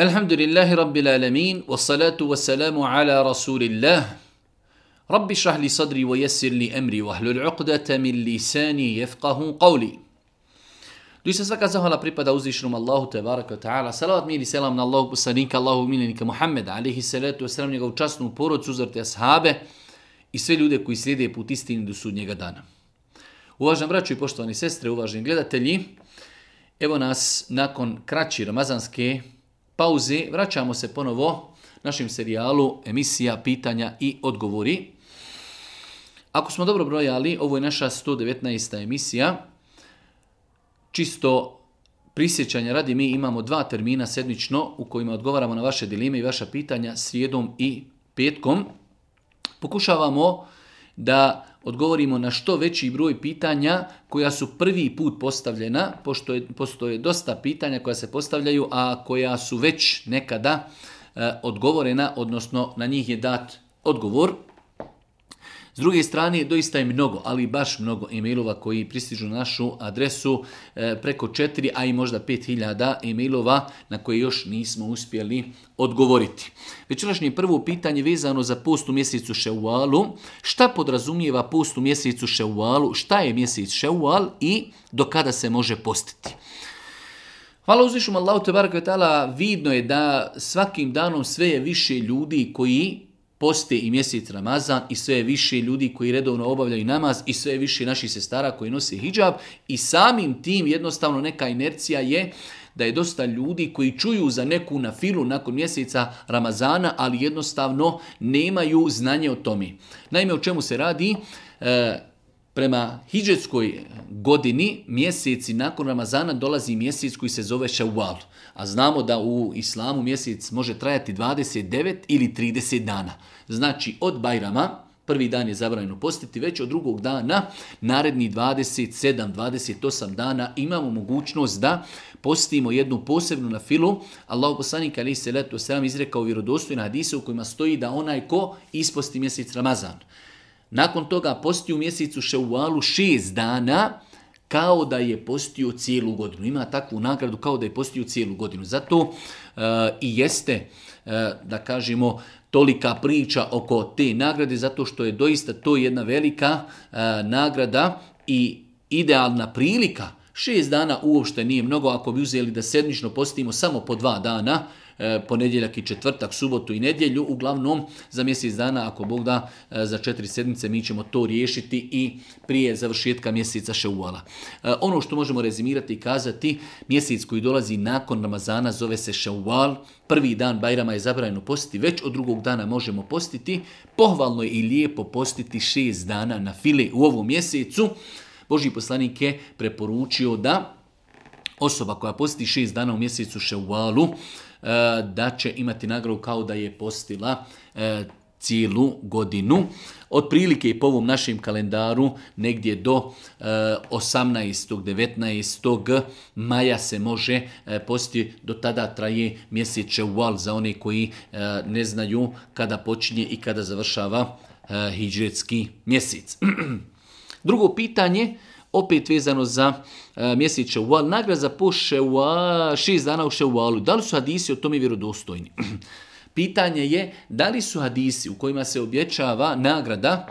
Alhamdulillahi Rabbil alemin wa salatu wa salamu ala Rasulillah. Rabbi šah li sadri wa yessir li emri wa hlul uqdata min lisani yefqahu qavli. svaka zahvala pripada uzvišenom Allahu te baraka ta'ala. Salavat mir i selam na Allahu poslanika, Allahu milenika Muhammeda, alihi salatu wasalam njegovu časnu porod, uzrte ashabe i sve ljude koji slijede put istini do sudnjega dana. uvaženi vraću i poštovani sestre, uvaženi gledatelji, evo nas nakon kraći ramazanske pauze vraćamo se ponovo našem serijalu emisija pitanja i odgovori. Ako smo dobro brojali, ovo je naša 119. emisija. Čisto prisjećanje radi mi imamo dva termina sedmično u kojima odgovaramo na vaše dileme i vaša pitanja srijedom i petkom. Pokušavamo da odgovorimo na što veći broj pitanja koja su prvi put postavljena, pošto je, postoje dosta pitanja koja se postavljaju, a koja su već nekada e, odgovorena, odnosno na njih je dat odgovor. S druge strane, doista je mnogo, ali baš mnogo e-mailova koji pristižu na našu adresu e, preko 4, a i možda 5000 mailova na koje još nismo uspjeli odgovoriti. Večerašnje prvo pitanje vezano za post u mjesecu Ševalu. Šta podrazumijeva post u mjesecu Ševalu? Šta je mjesec Ševal i do kada se može postiti? Hvala uzvišom Allahu Tebaraka vidno je da svakim danom sve je više ljudi koji posti i mjesec Ramazan i sve više ljudi koji redovno obavljaju namaz i sve više naših sestara koji nose hijab i samim tim jednostavno neka inercija je da je dosta ljudi koji čuju za neku na filu nakon mjeseca Ramazana, ali jednostavno nemaju znanje o tome. Naime, o čemu se radi? E, prema hidžetskoj godini, mjeseci nakon Ramazana dolazi mjesec koji se zove Shawwal. A znamo da u islamu mjesec može trajati 29 ili 30 dana. Znači od Bajrama, prvi dan je zabranjeno postiti, već od drugog dana, naredni 27, 28 dana imamo mogućnost da postimo jednu posebnu na filu. Allah poslanik ali se letu sam izrekao vjerodostojna hadise u kojima stoji da onaj ko isposti mjesec Ramazan nakon toga posti u mjesecu Ševalu šest dana, kao da je postio cijelu godinu. Ima takvu nagradu kao da je postio cijelu godinu. Zato e, i jeste, e, da kažemo, tolika priča oko te nagrade, zato što je doista to jedna velika e, nagrada i idealna prilika Šest dana uopšte nije mnogo, ako bi uzeli da sedmično postimo samo po dva dana, E, ponedjeljak i četvrtak, subotu i nedjelju. Uglavnom, za mjesec dana, ako Bog da, e, za četiri sedmice mi ćemo to riješiti i prije završetka mjeseca Ševala. E, ono što možemo rezimirati i kazati, mjesec koji dolazi nakon Ramazana zove se Ševal, prvi dan Bajrama je zabranjeno postiti, već od drugog dana možemo postiti. Pohvalno je i lijepo postiti šest dana na file u ovom mjesecu. Boži poslanik je preporučio da osoba koja posti šest dana u mjesecu Ševalu, E, da će imati nagradu kao da je postila e, cijelu godinu. Otprilike i po ovom našem kalendaru negdje do 18. E, 19. maja se može postiti. Do tada traje mjesec Čeval za one koji ne znaju kada počinje i kada završava hijđetski mjesec. Drugo pitanje opet vezano za e, mjesec Ševal, nagrada za po Ševal, šest dana u Ševalu. Da li su hadisi o tome vjerodostojni? Pitanje je da li su hadisi u kojima se objećava nagrada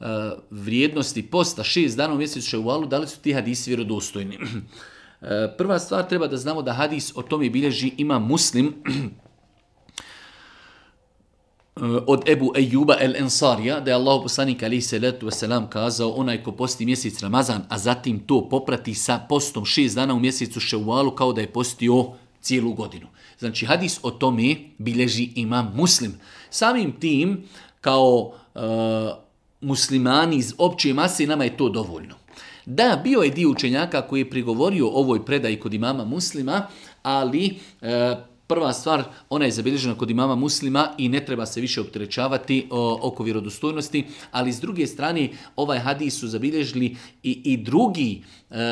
e, vrijednosti posta šest dana u mjesecu Ševalu, da li su ti hadisi vjerodostojni? E, prva stvar treba da znamo da hadis o tome bilježi ima muslim, Eh, od Ebu Ejuba el Ensarija, da je Allah poslanik alaih salatu wasalam kazao, onaj ko posti mjesec Ramazan, a zatim to poprati sa postom šest dana u mjesecu Ševalu, kao da je postio cijelu godinu. Znači, hadis o tome bilježi imam muslim. Samim tim, kao eh, muslimani iz opće mase, nama je to dovoljno. Da, bio je dio učenjaka koji je prigovorio ovoj predaji kod imama muslima, ali eh, Prva stvar, ona je zabilježena kod imama muslima i ne treba se više optrećavati oko vjerodostojnosti, ali s druge strane ovaj hadis su zabilježili i, i drugi e,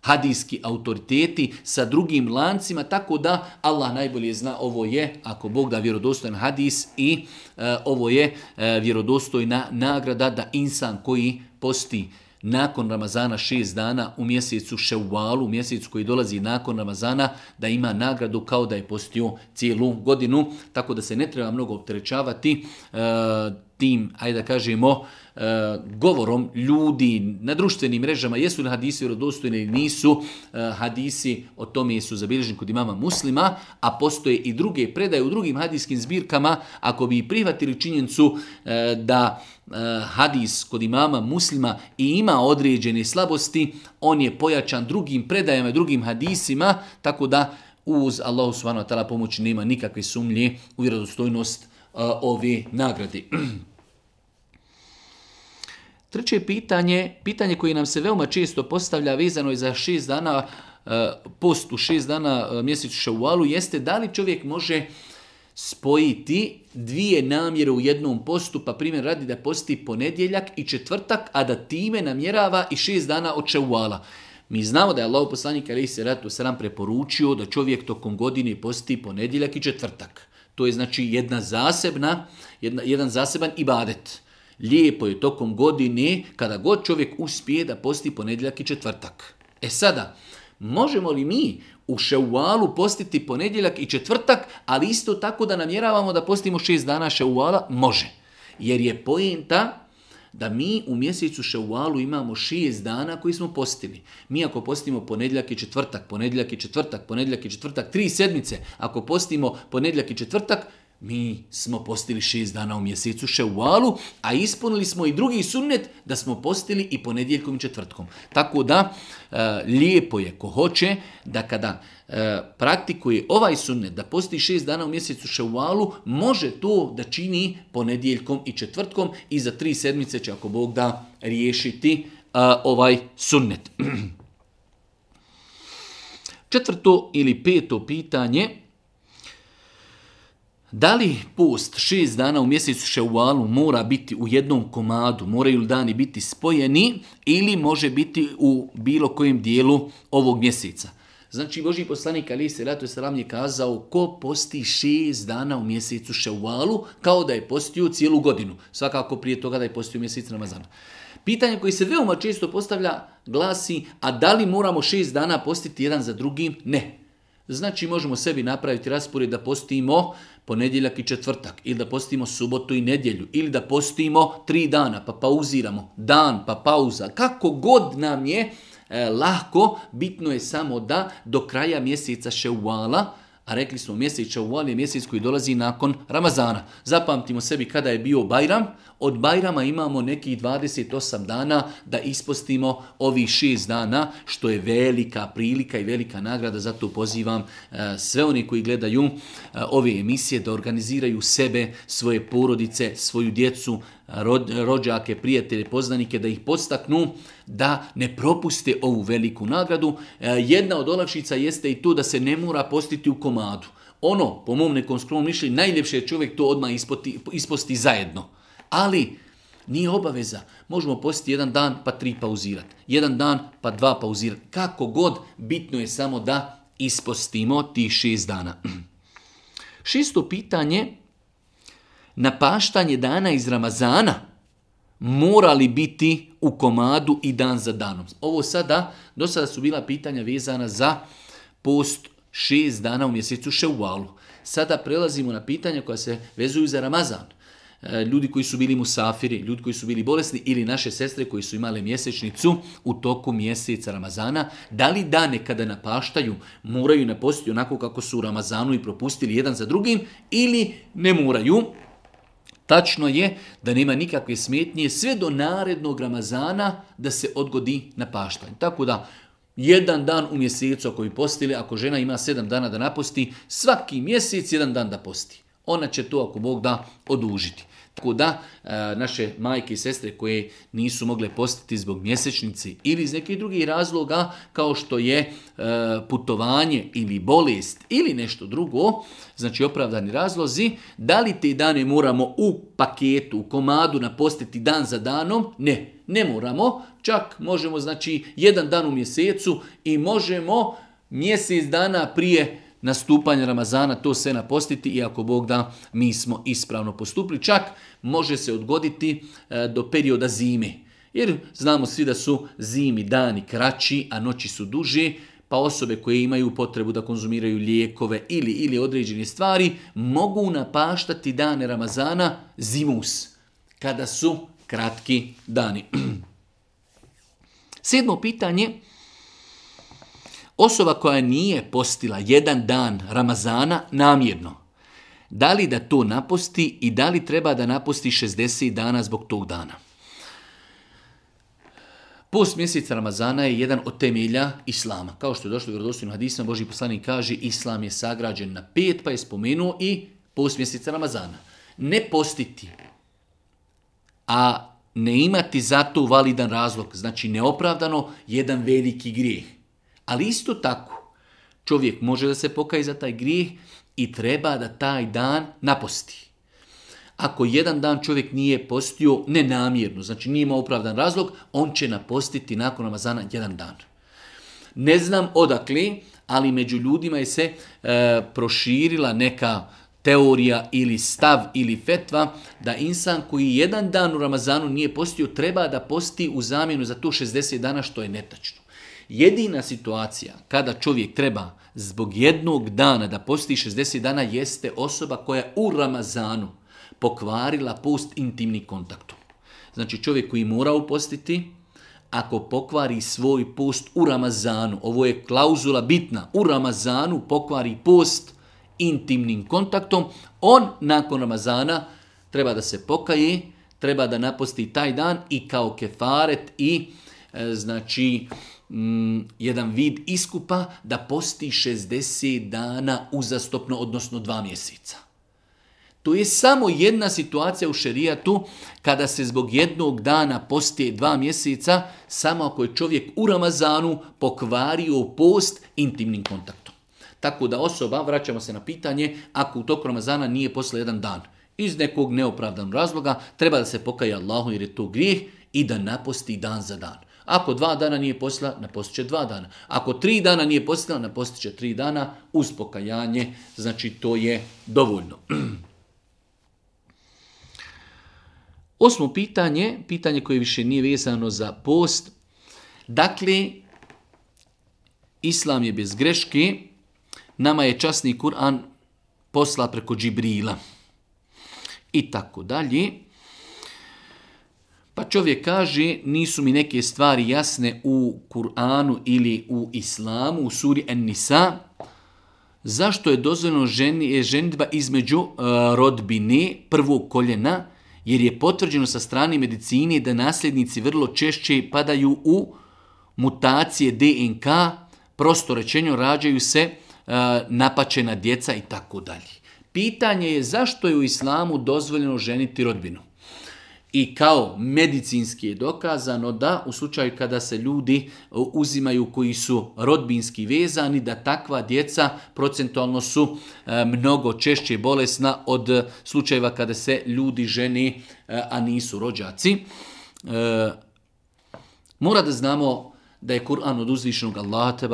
hadijski autoriteti sa drugim lancima, tako da Allah najbolje zna ovo je, ako Bog da vjerodostojan hadis i e, ovo je e, vjerodostojna nagrada da insan koji posti nakon Ramazana šest dana u mjesecu Ševalu, u mjesecu koji dolazi nakon Ramazana, da ima nagradu kao da je postio cijelu godinu, tako da se ne treba mnogo opterećavati. E, tim, ajde da kažemo, e, govorom ljudi na društvenim mrežama, jesu li hadisi vjerodostojni ili nisu, e, hadisi o tome su zabilježeni kod imama muslima, a postoje i druge predaje u drugim hadijskim zbirkama, ako bi prihvatili činjenicu e, da hadis kod imama muslima i ima određene slabosti, on je pojačan drugim predajama, i drugim hadisima, tako da uz Allahu subhanahu wa pomoć nema nikakve sumlje u vjerodostojnost ovi nagradi. Treće pitanje, pitanje koje nam se veoma često postavlja vezano je za šest dana postu, šest dana mjesec ševalu, jeste da li čovjek može spojiti dvije namjere u jednom postu, pa primjer radi da posti ponedjeljak i četvrtak, a da time namjerava i šest dana od ševala. Mi znamo da je Allah poslanik Ali se ratu sram preporučio da čovjek tokom godine posti ponedjeljak i četvrtak. To je znači jedna zasebna, jedan zaseban ibadet. Lijepo je tokom godine, kada god čovjek uspije da posti ponedjeljak i četvrtak. E sada, možemo li mi u šeualu postiti ponedjeljak i četvrtak, ali isto tako da namjeravamo da postimo šest dana šeuala? Može. Jer je pojenta da mi u mjesecu ševalu imamo šest dana koji smo postili. Mi ako postimo ponedljak i četvrtak, ponedljak i četvrtak, ponedljak i četvrtak, tri sedmice, ako postimo ponedljak i četvrtak, mi smo postili šest dana u mjesecu ševalu, a ispunili smo i drugi sunnet da smo postili i ponedjeljkom i četvrtkom. Tako da, e, lijepo je ko hoće da kada e, praktikuje ovaj sunnet da posti šest dana u mjesecu ševalu, može to da čini ponedjeljkom i četvrtkom i za tri sedmice će ako Bog da riješiti e, ovaj sunnet. Četvrto ili peto pitanje, da li post šest dana u mjesecu ševalu mora biti u jednom komadu, moraju li dani biti spojeni ili može biti u bilo kojem dijelu ovog mjeseca? Znači, Boži poslanik Ali se ratu sram je kazao ko posti šest dana u mjesecu ševalu kao da je postio cijelu godinu. Svakako prije toga da je postio mjesec Ramazana. Pitanje koje se veoma često postavlja glasi, a da li moramo šest dana postiti jedan za drugim? Ne. Znači, možemo sebi napraviti raspored da postimo ponedjeljak i četvrtak, ili da postimo subotu i nedjelju, ili da postimo tri dana, pa pauziramo, dan, pa pauza, kako god nam je e, lahko, bitno je samo da do kraja mjeseca ševala, a rekli smo mjesec Čavual je mjesec koji dolazi nakon Ramazana. Zapamtimo sebi kada je bio Bajram. Od Bajrama imamo nekih 28 dana da ispostimo ovih šest dana, što je velika prilika i velika nagrada. Zato pozivam e, sve oni koji gledaju e, ove emisije da organiziraju sebe, svoje porodice, svoju djecu, rođake, prijatelje, poznanike, da ih postaknu da ne propuste ovu veliku nagradu. E, jedna od olakšica jeste i to da se ne mora postiti u komadu. Ono, po mom nekom skromnom mišljenju, najljepše je čovjek to odmah isposti zajedno. Ali, nije obaveza. Možemo postiti jedan dan pa tri pauzirati. Jedan dan pa dva pauzirati. Kako god, bitno je samo da ispostimo tih šest dana. Šesto pitanje, napaštanje dana iz Ramazana morali biti u komadu i dan za danom. Ovo sada, do sada su bila pitanja vezana za post šest dana u mjesecu Ševalu. Sada prelazimo na pitanja koja se vezuju za Ramazan. E, ljudi koji su bili musafiri, ljudi koji su bili bolesni ili naše sestre koji su imale mjesečnicu u toku mjeseca Ramazana, da li dane kada napaštaju moraju napostiti onako kako su u Ramazanu i propustili jedan za drugim ili ne moraju, Tačno je da nema nikakve smetnje sve do narednog Ramazana da se odgodi na paštanje. Tako da jedan dan u mjesecu ako bi postili, ako žena ima sedam dana da naposti, svaki mjesec jedan dan da posti. Ona će to, ako Bog da, odužiti. Tako da, e, naše majke i sestre koje nisu mogle postiti zbog mjesečnice ili iz nekih drugih razloga, kao što je e, putovanje ili bolest ili nešto drugo, znači opravdani razlozi, da li te dane moramo u paketu, u komadu napostiti dan za danom? Ne, ne moramo. Čak možemo, znači, jedan dan u mjesecu i možemo mjesec dana prije nastupanje Ramazana to se napostiti i ako Bog da mi smo ispravno postupili. Čak može se odgoditi e, do perioda zime. Jer znamo svi da su zimi dani kraći, a noći su duži, pa osobe koje imaju potrebu da konzumiraju lijekove ili ili određene stvari mogu napaštati dane Ramazana zimus, kada su kratki dani. Sedmo pitanje Osoba koja nije postila jedan dan Ramazana namjerno, da li da to napusti i da li treba da napusti 60 dana zbog tog dana? Post mjeseca Ramazana je jedan od temelja Islama. Kao što je došlo u vjerodostojnom hadisama, Boži poslanik kaže Islam je sagrađen na pet, pa je spomenuo i post mjeseca Ramazana. Ne postiti, a ne imati za to validan razlog, znači neopravdano, jedan veliki grijeh. Ali isto tako, čovjek može da se pokaje za taj grijeh i treba da taj dan naposti. Ako jedan dan čovjek nije postio nenamjerno, znači nije imao opravdan razlog, on će napostiti nakon Ramazana jedan dan. Ne znam odakle, ali među ljudima je se e, proširila neka teorija ili stav ili fetva da insan koji jedan dan u Ramazanu nije postio treba da posti u zamjenu za to 60 dana što je netačno. Jedina situacija kada čovjek treba zbog jednog dana da posti 60 dana jeste osoba koja u Ramazanu pokvarila post intimni kontaktom. Znači čovjek koji mora upostiti, ako pokvari svoj post u Ramazanu, ovo je klauzula bitna, u Ramazanu pokvari post intimnim kontaktom, on nakon Ramazana treba da se pokaje, treba da naposti taj dan i kao kefaret i e, znači Mm, jedan vid iskupa da posti 60 dana uzastopno, odnosno dva mjeseca. To je samo jedna situacija u šerijatu kada se zbog jednog dana postije dva mjeseca, samo ako je čovjek u Ramazanu pokvario post intimnim kontaktom. Tako da osoba, vraćamo se na pitanje, ako u toku Ramazana nije posle jedan dan, iz nekog neopravdanog razloga, treba da se pokaja Allahu jer je to grijeh i da naposti dan za dan. Ako dva dana nije posla, će dva dana. Ako tri dana nije postila, će tri dana uz pokajanje. Znači, to je dovoljno. Osmo pitanje, pitanje koje više nije vezano za post. Dakle, Islam je bez greške, nama je časni Kur'an posla preko Džibrila. I tako dalje. Pa čovjek kaže, nisu mi neke stvari jasne u Kur'anu ili u Islamu, u suri En-Nisa, zašto je dozvoljeno ženi, e, ženitba između e, rodbine prvog koljena, jer je potvrđeno sa strane medicine da nasljednici vrlo češće padaju u mutacije DNK, prosto rečenju rađaju se uh, e, napačena djeca i tako dalje. Pitanje je zašto je u islamu dozvoljeno ženiti rodbinu? i kao medicinski je dokazano da u slučaju kada se ljudi e, uzimaju koji su rodbinski vezani, da takva djeca procentualno su e, mnogo češće bolesna od slučajeva kada se ljudi ženi, e, a nisu rođaci. Mora da znamo da je Kur'an od uzvišnog Allaha te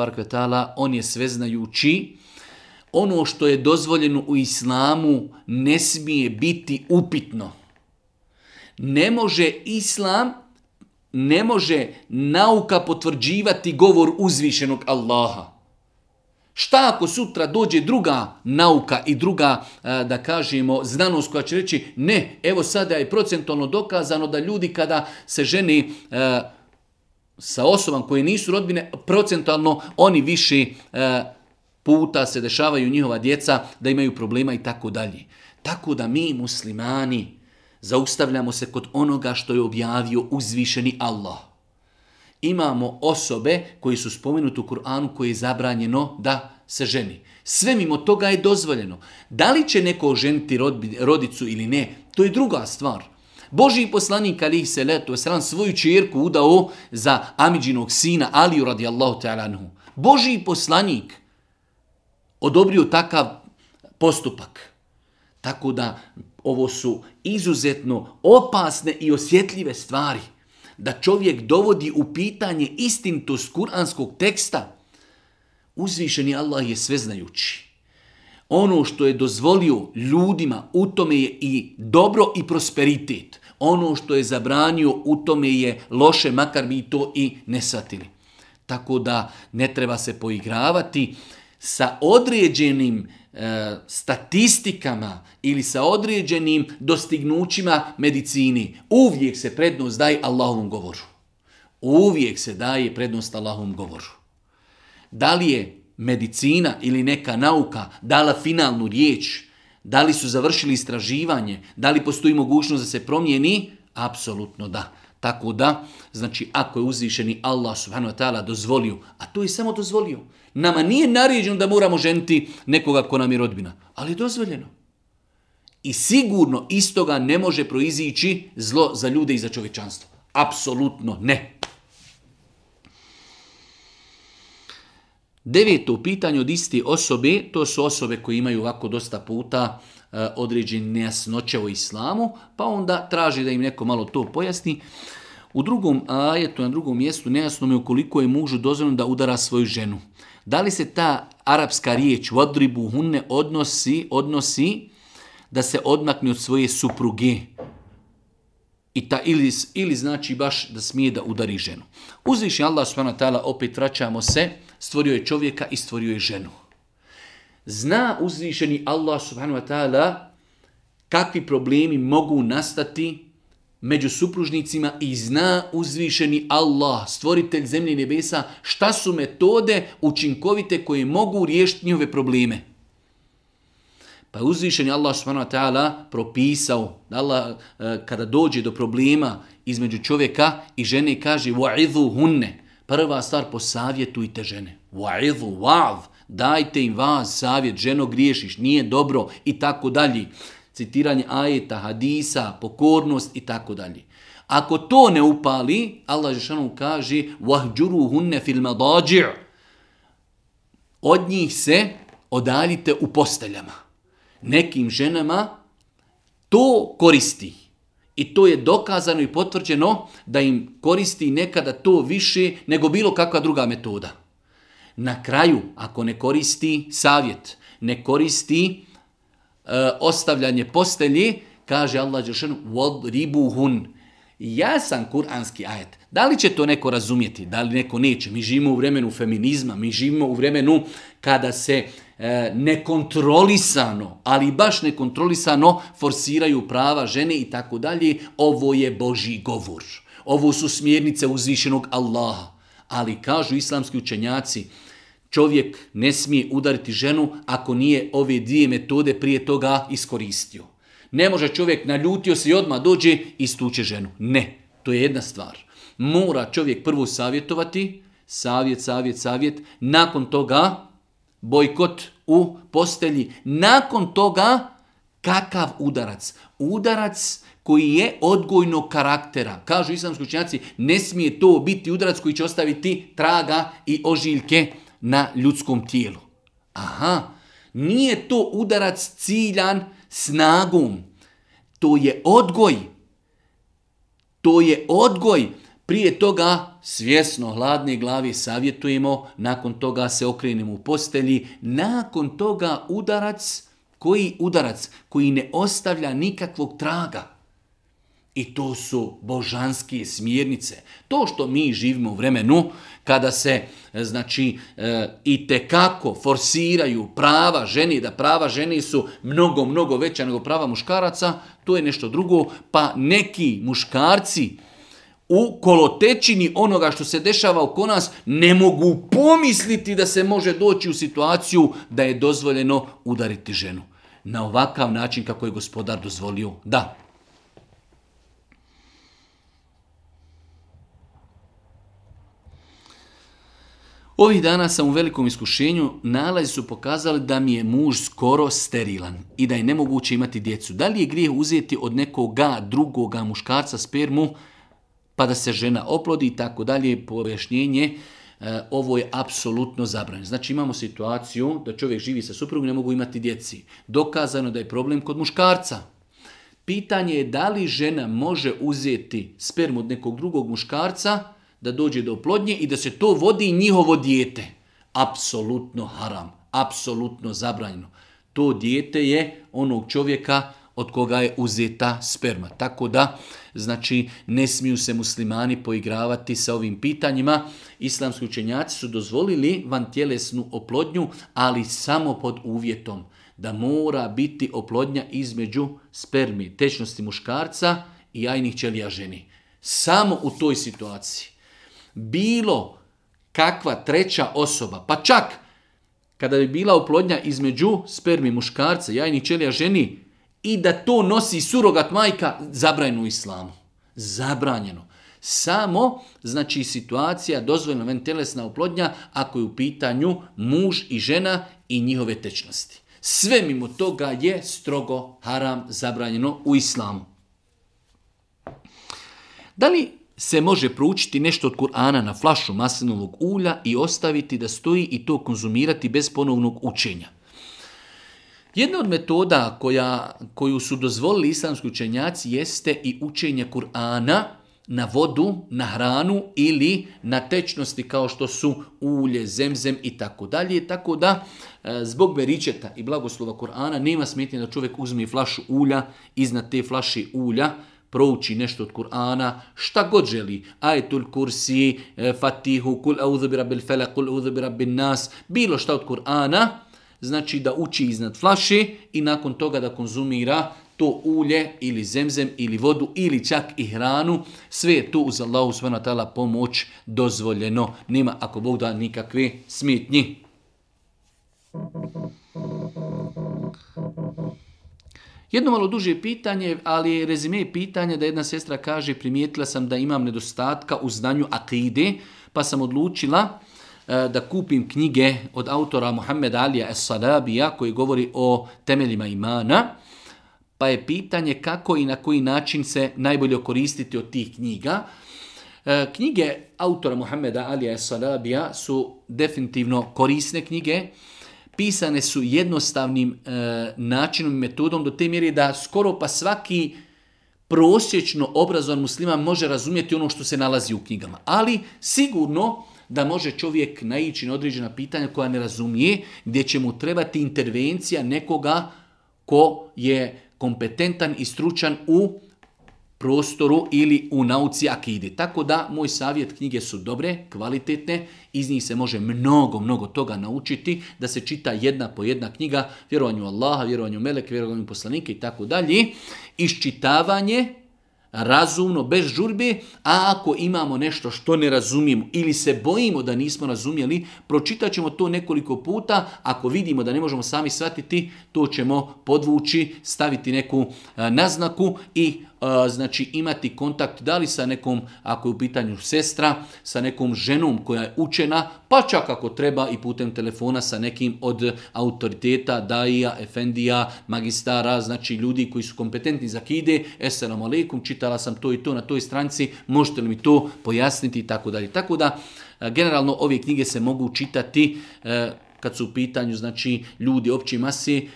on je sveznajući, ono što je dozvoljeno u islamu ne smije biti upitno ne može islam, ne može nauka potvrđivati govor uzvišenog Allaha. Šta ako sutra dođe druga nauka i druga, da kažemo, znanost koja će reći ne, evo sada je procentualno dokazano da ljudi kada se ženi sa osobom koje nisu rodbine, procentualno oni više puta se dešavaju njihova djeca da imaju problema i tako dalje. Tako da mi muslimani Zaustavljamo se kod onoga što je objavio uzvišeni Allah. Imamo osobe koji su spomenuti u Kur'anu koje je zabranjeno da se ženi. Sve mimo toga je dozvoljeno. Da li će neko ženiti rodicu ili ne, to je druga stvar. Boži poslanik se letu sram svoju čerku udao za Amidžinog sina Aliju radijallahu ta'ala Boži poslanik odobrio takav postupak. Tako da ovo su izuzetno opasne i osjetljive stvari. Da čovjek dovodi u pitanje istintost kuranskog teksta, uzvišeni Allah je sveznajući. Ono što je dozvolio ljudima, u tome je i dobro i prosperitet. Ono što je zabranio, u tome je loše, makar mi to i ne satili. Tako da ne treba se poigravati sa određenim E, statistikama ili sa određenim dostignućima medicini. Uvijek se prednost daje Allahovom govoru. Uvijek se daje prednost Allahovom govoru. Da li je medicina ili neka nauka dala finalnu riječ, da li su završili istraživanje, da li postoji mogućnost da se promijeni, apsolutno da. Tako da, znači, ako je uzvišeni Allah subhanahu wa ta'ala dozvolio, a to je samo dozvolio. Nama nije naređeno da moramo ženiti nekoga ko nam je rodbina, ali je dozvoljeno. I sigurno iz toga ne može proizići zlo za ljude i za čovečanstvo. Apsolutno ne. Deveto pitanje od isti osobe, to su osobe koje imaju ovako dosta puta Eh, određene nejasnoće o islamu, pa onda traži da im neko malo to pojasni. U drugom ajetu, na drugom mjestu, nejasno mi ukoliko je mužu dozvoljeno da udara svoju ženu. Da li se ta arapska riječ vodribu hunne odnosi, odnosi da se odmakne od svoje supruge? I ta, ili, ili znači baš da smije da udari ženu. Uzviši Allah subhanahu opet vraćamo se, stvorio je čovjeka i stvorio je ženu. Zna uzvišeni Allah subhanahu wa ta'ala kakvi problemi mogu nastati među supružnicima i zna uzvišeni Allah, stvoritelj zemlje i nebesa, šta su metode učinkovite koje mogu riješiti njove probleme. Pa je uzvišeni Allah subhanahu wa ta'ala propisao da Allah e, kada dođe do problema između čovjeka i žene kaže wa'idhu hunne. Prva stvar posavjetujte žene. wa'idhu وَعْذ dajte im vas savjet, ženo griješiš, nije dobro i tako dalje. Citiranje ajeta, hadisa, pokornost i tako dalje. Ako to ne upali, Allah Žešanu kaže Od njih se odaljite u posteljama. Nekim ženama to koristi. I to je dokazano i potvrđeno da im koristi nekada to više nego bilo kakva druga metoda na kraju, ako ne koristi savjet, ne koristi e, ostavljanje postelji, kaže Allah Đeršanu, ribuhun. Ja sam kuranski ajet. Da li će to neko razumjeti? Da li neko neće? Mi živimo u vremenu feminizma, mi živimo u vremenu kada se e, nekontrolisano, ali baš nekontrolisano forsiraju prava žene i tako dalje. Ovo je Boži govor. Ovo su smjernice uzvišenog Allaha ali kažu islamski učenjaci, čovjek ne smije udariti ženu ako nije ove dvije metode prije toga iskoristio. Ne može čovjek naljutio se i odmah dođe i stuče ženu. Ne, to je jedna stvar. Mora čovjek prvo savjetovati, savjet, savjet, savjet, nakon toga bojkot u postelji, nakon toga kakav udarac. Udarac koji je odgojnog karaktera. Kažu islamski učenjaci, ne smije to biti udarac koji će ostaviti traga i ožiljke na ljudskom tijelu. Aha, nije to udarac ciljan snagom. To je odgoj. To je odgoj. Prije toga svjesno hladne glavi savjetujemo, nakon toga se okrenemo u postelji, nakon toga udarac, koji udarac koji ne ostavlja nikakvog traga. I to su božanske smjernice. To što mi živimo u vremenu kada se e, znači e, i tekako forsiraju prava ženi, da prava ženi su mnogo, mnogo veća nego prava muškaraca, to je nešto drugo. Pa neki muškarci u kolotečini onoga što se dešava oko nas ne mogu pomisliti da se može doći u situaciju da je dozvoljeno udariti ženu. Na ovakav način kako je gospodar dozvolio. Da, Ovih dana sam u velikom iskušenju, nalazi su pokazali da mi je muž skoro sterilan i da je nemoguće imati djecu. Da li je grijeh uzeti od nekoga drugoga muškarca spermu pa da se žena oplodi i tako dalje, pojašnjenje, e, ovo je apsolutno zabranjeno. Znači imamo situaciju da čovjek živi sa suprugom i ne mogu imati djeci. Dokazano da je problem kod muškarca. Pitanje je da li žena može uzeti spermu od nekog drugog muškarca da dođe do oplodnje i da se to vodi njihovo dijete. Apsolutno haram, apsolutno zabranjeno. To dijete je onog čovjeka od koga je uzeta sperma. Tako da, znači, ne smiju se muslimani poigravati sa ovim pitanjima. Islamski učenjaci su dozvolili tjelesnu oplodnju, ali samo pod uvjetom da mora biti oplodnja između spermi, tečnosti muškarca i jajnih ćelija ženi. Samo u toj situaciji bilo kakva treća osoba, pa čak kada bi bila oplodnja između spermi muškarca, jajnih čelija, ženi, i da to nosi surogat majka, zabranjeno u islamu. Zabranjeno. Samo, znači, situacija dozvoljena telesna oplodnja ako je u pitanju muž i žena i njihove tečnosti. Sve mimo toga je strogo haram zabranjeno u islamu. Da li se može proučiti nešto od Kur'ana na flašu maslinovog ulja i ostaviti da stoji i to konzumirati bez ponovnog učenja. Jedna od metoda koja, koju su dozvolili islamski učenjaci jeste i učenje Kur'ana na vodu, na hranu ili na tečnosti kao što su ulje, zemzem i tako dalje. Tako da e, zbog beričeta i blagoslova Kur'ana nema smetnje da čovjek uzme flašu ulja, iznad te flaše ulja prouči nešto od Kur'ana, šta god želi, ajetul kursi, e, fatihu, kul audhu bi rabbil kul audhu bi nas, bilo šta od Kur'ana, znači da uči iznad flaše i nakon toga da konzumira to ulje ili zemzem ili vodu ili čak i hranu, sve je to uz Allahu s.w.t. pomoć dozvoljeno. Nema ako Bog da nikakve smetnji. Jedno malo duže pitanje, ali rezime pitanja da jedna sestra kaže primijetila sam da imam nedostatka u znanju akide, pa sam odlučila e, da kupim knjige od autora Muhammed Alija es salabija koji govori o temeljima imana, pa je pitanje kako i na koji način se najbolje koristiti od tih knjiga. E, knjige autora Muhammeda Alija es salabija su definitivno korisne knjige, pisane su jednostavnim e, načinom i metodom do te mjere da skoro pa svaki prosječno obrazovan musliman može razumjeti ono što se nalazi u knjigama. Ali sigurno da može čovjek naići na određena pitanja koja ne razumije, gdje će mu trebati intervencija nekoga ko je kompetentan i stručan u prostoru ili u nauci akide. Tako da, moj savjet, knjige su dobre, kvalitetne, iz njih se može mnogo, mnogo toga naučiti, da se čita jedna po jedna knjiga, vjerovanju Allaha, vjerovanju Melek, vjerovanju poslanike i tako dalje. Iščitavanje, razumno, bez žurbe, a ako imamo nešto što ne razumijemo ili se bojimo da nismo razumjeli, pročitat ćemo to nekoliko puta, ako vidimo da ne možemo sami shvatiti, to ćemo podvući, staviti neku e, naznaku i E, znači imati kontakt da li sa nekom, ako je u pitanju sestra, sa nekom ženom koja je učena, pa čak ako treba i putem telefona sa nekim od autoriteta, daija, efendija, magistara, znači ljudi koji su kompetentni za kide, eselamu alaikum, čitala sam to i to na toj stranci, možete li mi to pojasniti i tako dalje. Tako da, e, generalno ove knjige se mogu čitati e, kad su u pitanju znači ljudi opće masi,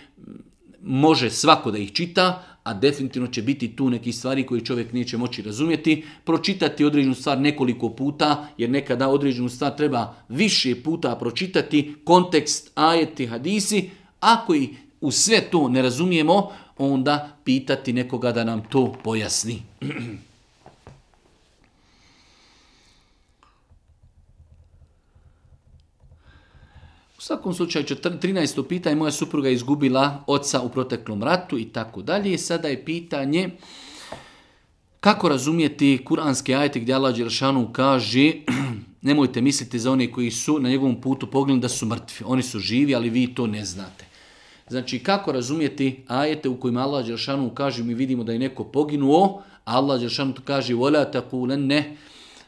može svako da ih čita, a definitivno će biti tu nekih stvari koje čovjek neće moći razumjeti, pročitati određenu stvar nekoliko puta, jer nekada određenu stvar treba više puta pročitati, kontekst, ajeti, hadisi, ako i u sve to ne razumijemo, onda pitati nekoga da nam to pojasni. svakom slučaju, 13. pitanje, moja supruga izgubila oca u proteklom ratu i tako dalje. sada je pitanje kako razumijeti kuranski ajte gdje Allah Đeršanu kaže nemojte misliti za one koji su na njegovom putu poginuli da su mrtvi. Oni su živi, ali vi to ne znate. Znači, kako razumijeti ajete u kojima Allah Đeršanu kaže mi vidimo da je neko poginuo, Allah šanu kaže ne ne.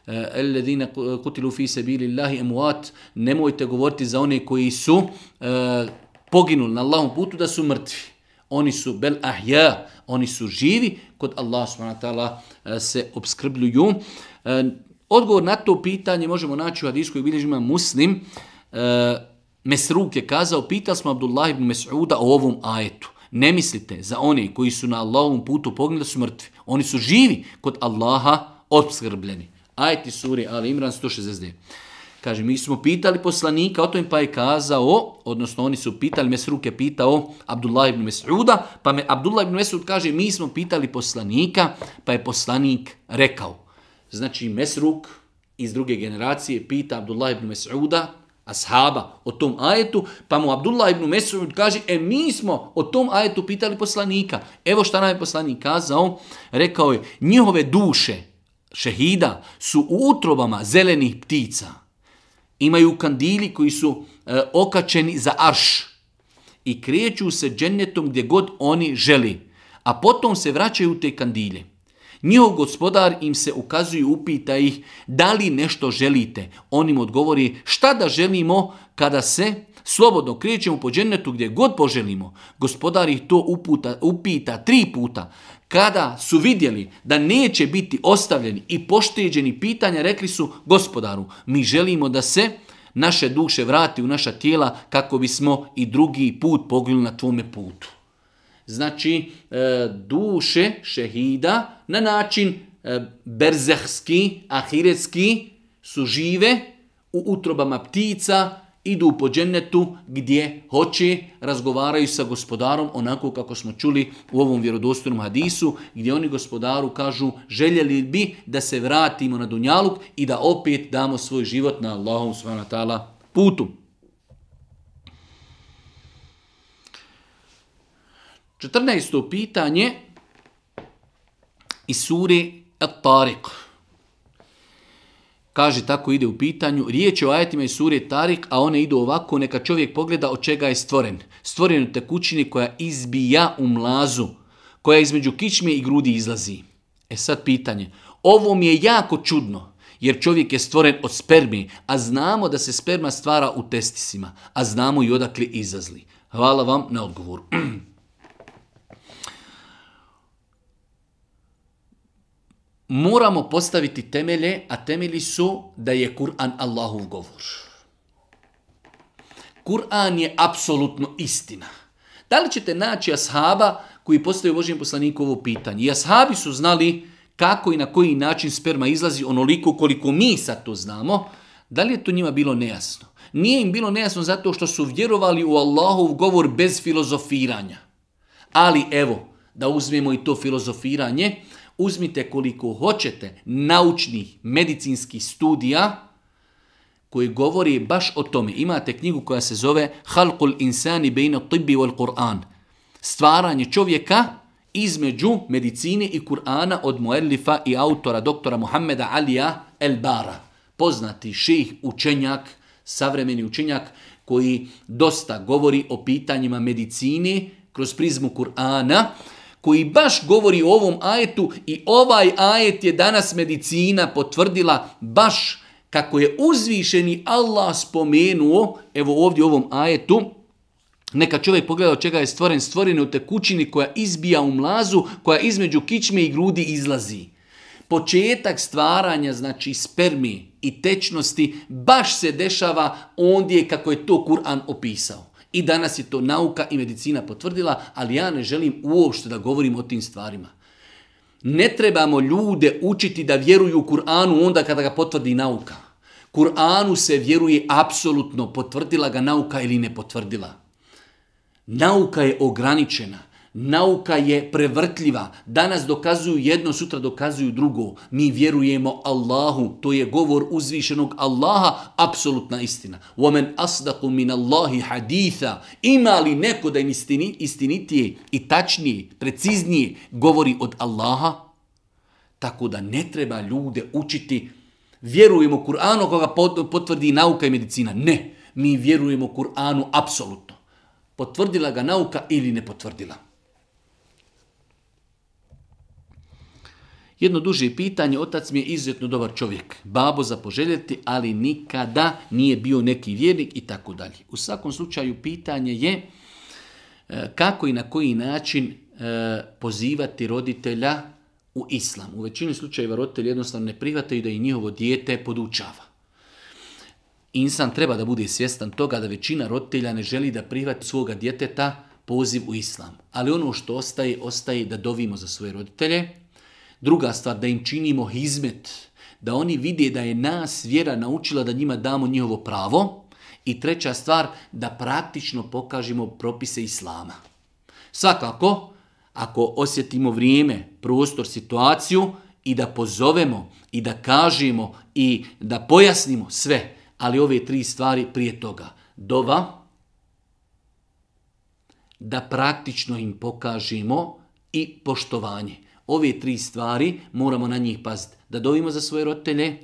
Eh, Alladine kutilu fi sabilillahi amwat. Nemojte govoriti za one koji su eh, poginuli na Allahom putu da su mrtvi. Oni su bel ahya oni su živi, kod Allah subhanahu eh, se obskrbljuju. Odgovor na to pitanje možemo naći u hadijskoj bilježima muslim. Mesruk je kazao, pital smo Abdullah ibn Mes'uda o ovom ajetu. Ne mislite za one koji su na Allahovom putu poginuli da su mrtvi. Oni su živi kod Allaha obskrbljeni. Ajti suri Ali Imran 169. Kaže, mi smo pitali poslanika o tom pa je kazao, odnosno oni su pitali, Mesruk je pitao Abdullah ibn Mes'uda, pa me Abdullah ibn Mes'ud kaže, mi smo pitali poslanika, pa je poslanik rekao. Znači, Mesruk iz druge generacije pita Abdullah ibn Mes'uda, ashaba, o tom ajetu, pa mu Abdullah ibn Mes'ud kaže, e mi smo o tom ajetu pitali poslanika. Evo šta nam je poslanik kazao, rekao je, njihove duše, šehida su u utrobama zelenih ptica. Imaju kandili koji su e, okačeni za arš i kreću se džennetom gdje god oni želi, a potom se vraćaju u te kandilje. Njihov gospodar im se ukazuje, upita ih da li nešto želite. On im odgovori šta da želimo kada se Slobodno krećemo po džennetu gdje god poželimo. Gospodari ih to uputa, upita tri puta. Kada su vidjeli da neće biti ostavljeni i pošteđeni pitanja, rekli su gospodaru, mi želimo da se naše duše vrati u naša tijela kako bismo i drugi put poginuli na tvome putu. Znači, e, duše šehida na način e, berzehski, ahiretski su žive u utrobama ptica, idu po džennetu gdje hoće, razgovaraju sa gospodarom onako kako smo čuli u ovom vjerodostojnom hadisu, gdje oni gospodaru kažu željeli bi da se vratimo na Dunjaluk i da opet damo svoj život na Allahom s.w.t. putu. 14. pitanje iz suri At-Tariq. Kaže, tako ide u pitanju. Riječ je o ajetima i sure Tarik, a one idu ovako. Neka čovjek pogleda od čega je stvoren. Stvoren u tekućini koja izbija u mlazu, koja između kičme i grudi izlazi. E sad pitanje. Ovo mi je jako čudno, jer čovjek je stvoren od spermi, a znamo da se sperma stvara u testisima, a znamo i odakle izazli. Hvala vam na odgovoru. moramo postaviti temelje, a temelji su da je Kur'an Allahov govor. Kur'an je apsolutno istina. Da li ćete naći ashaba koji postaju Božijem poslaniku ovo pitanje? I ashabi su znali kako i na koji način sperma izlazi onoliko koliko mi sad to znamo. Da li je to njima bilo nejasno? Nije im bilo nejasno zato što su vjerovali u Allahov govor bez filozofiranja. Ali evo, da uzmemo i to filozofiranje, uzmite koliko hoćete naučnih medicinskih studija koji govori baš o tome. Imate knjigu koja se zove Halqul insani bejna tibbi wal quran Stvaranje čovjeka između medicine i Kur'ana od Muellifa i autora doktora Muhammeda Alija El Bara. Poznati ših učenjak, savremeni učenjak koji dosta govori o pitanjima medicine kroz prizmu Kur'ana koji baš govori o ovom ajetu i ovaj ajet je danas medicina potvrdila baš kako je uzvišeni Allah spomenuo, evo ovdje u ovom ajetu, neka čovjek pogleda od čega je stvoren, stvoren je u tekućini koja izbija u mlazu, koja između kičme i grudi izlazi. Početak stvaranja, znači spermi i tečnosti, baš se dešava ondje kako je to Kur'an opisao. I danas je to nauka i medicina potvrdila, ali ja ne želim uopšte da govorim o tim stvarima. Ne trebamo ljude učiti da vjeruju u Kur'anu onda kada ga potvrdi nauka. Kur'anu se vjeruje apsolutno, potvrdila ga nauka ili ne potvrdila. Nauka je ograničena. Nauka je prevrtljiva. Danas dokazuju jedno, sutra dokazuju drugo. Mi vjerujemo Allahu. To je govor uzvišenog Allaha, apsolutna istina. Omen asdaqu min Allahi haditha. Ima li neko da im istini, istinitije i tačnije, preciznije govori od Allaha? Tako da ne treba ljude učiti. Vjerujemo Kur'anu koga potvrdi nauka i medicina. Ne, mi vjerujemo Kur'anu apsolutno. Potvrdila ga nauka ili ne potvrdila. Jedno duže pitanje, otac mi je izuzetno dobar čovjek, babo za poželjeti, ali nikada nije bio neki vjernik i tako dalje. U svakom slučaju pitanje je e, kako i na koji način e, pozivati roditelja u islam. U većini slučajeva roditelji jednostavno ne prihvataju da i njihovo dijete podučava. Insan treba da bude svjestan toga da većina roditelja ne želi da prihvati svoga djeteta poziv u islam. Ali ono što ostaje, ostaje da dovimo za svoje roditelje, Druga stvar, da im činimo hizmet, da oni vide da je nas vjera naučila da njima damo njihovo pravo. I treća stvar, da praktično pokažemo propise Islama. Svakako, ako osjetimo vrijeme, prostor, situaciju i da pozovemo i da kažemo i da pojasnimo sve, ali ove tri stvari prije toga. Dova, da praktično im pokažemo i poštovanje. Ove tri stvari moramo na njih paziti. Da dovimo za svoje rotelje,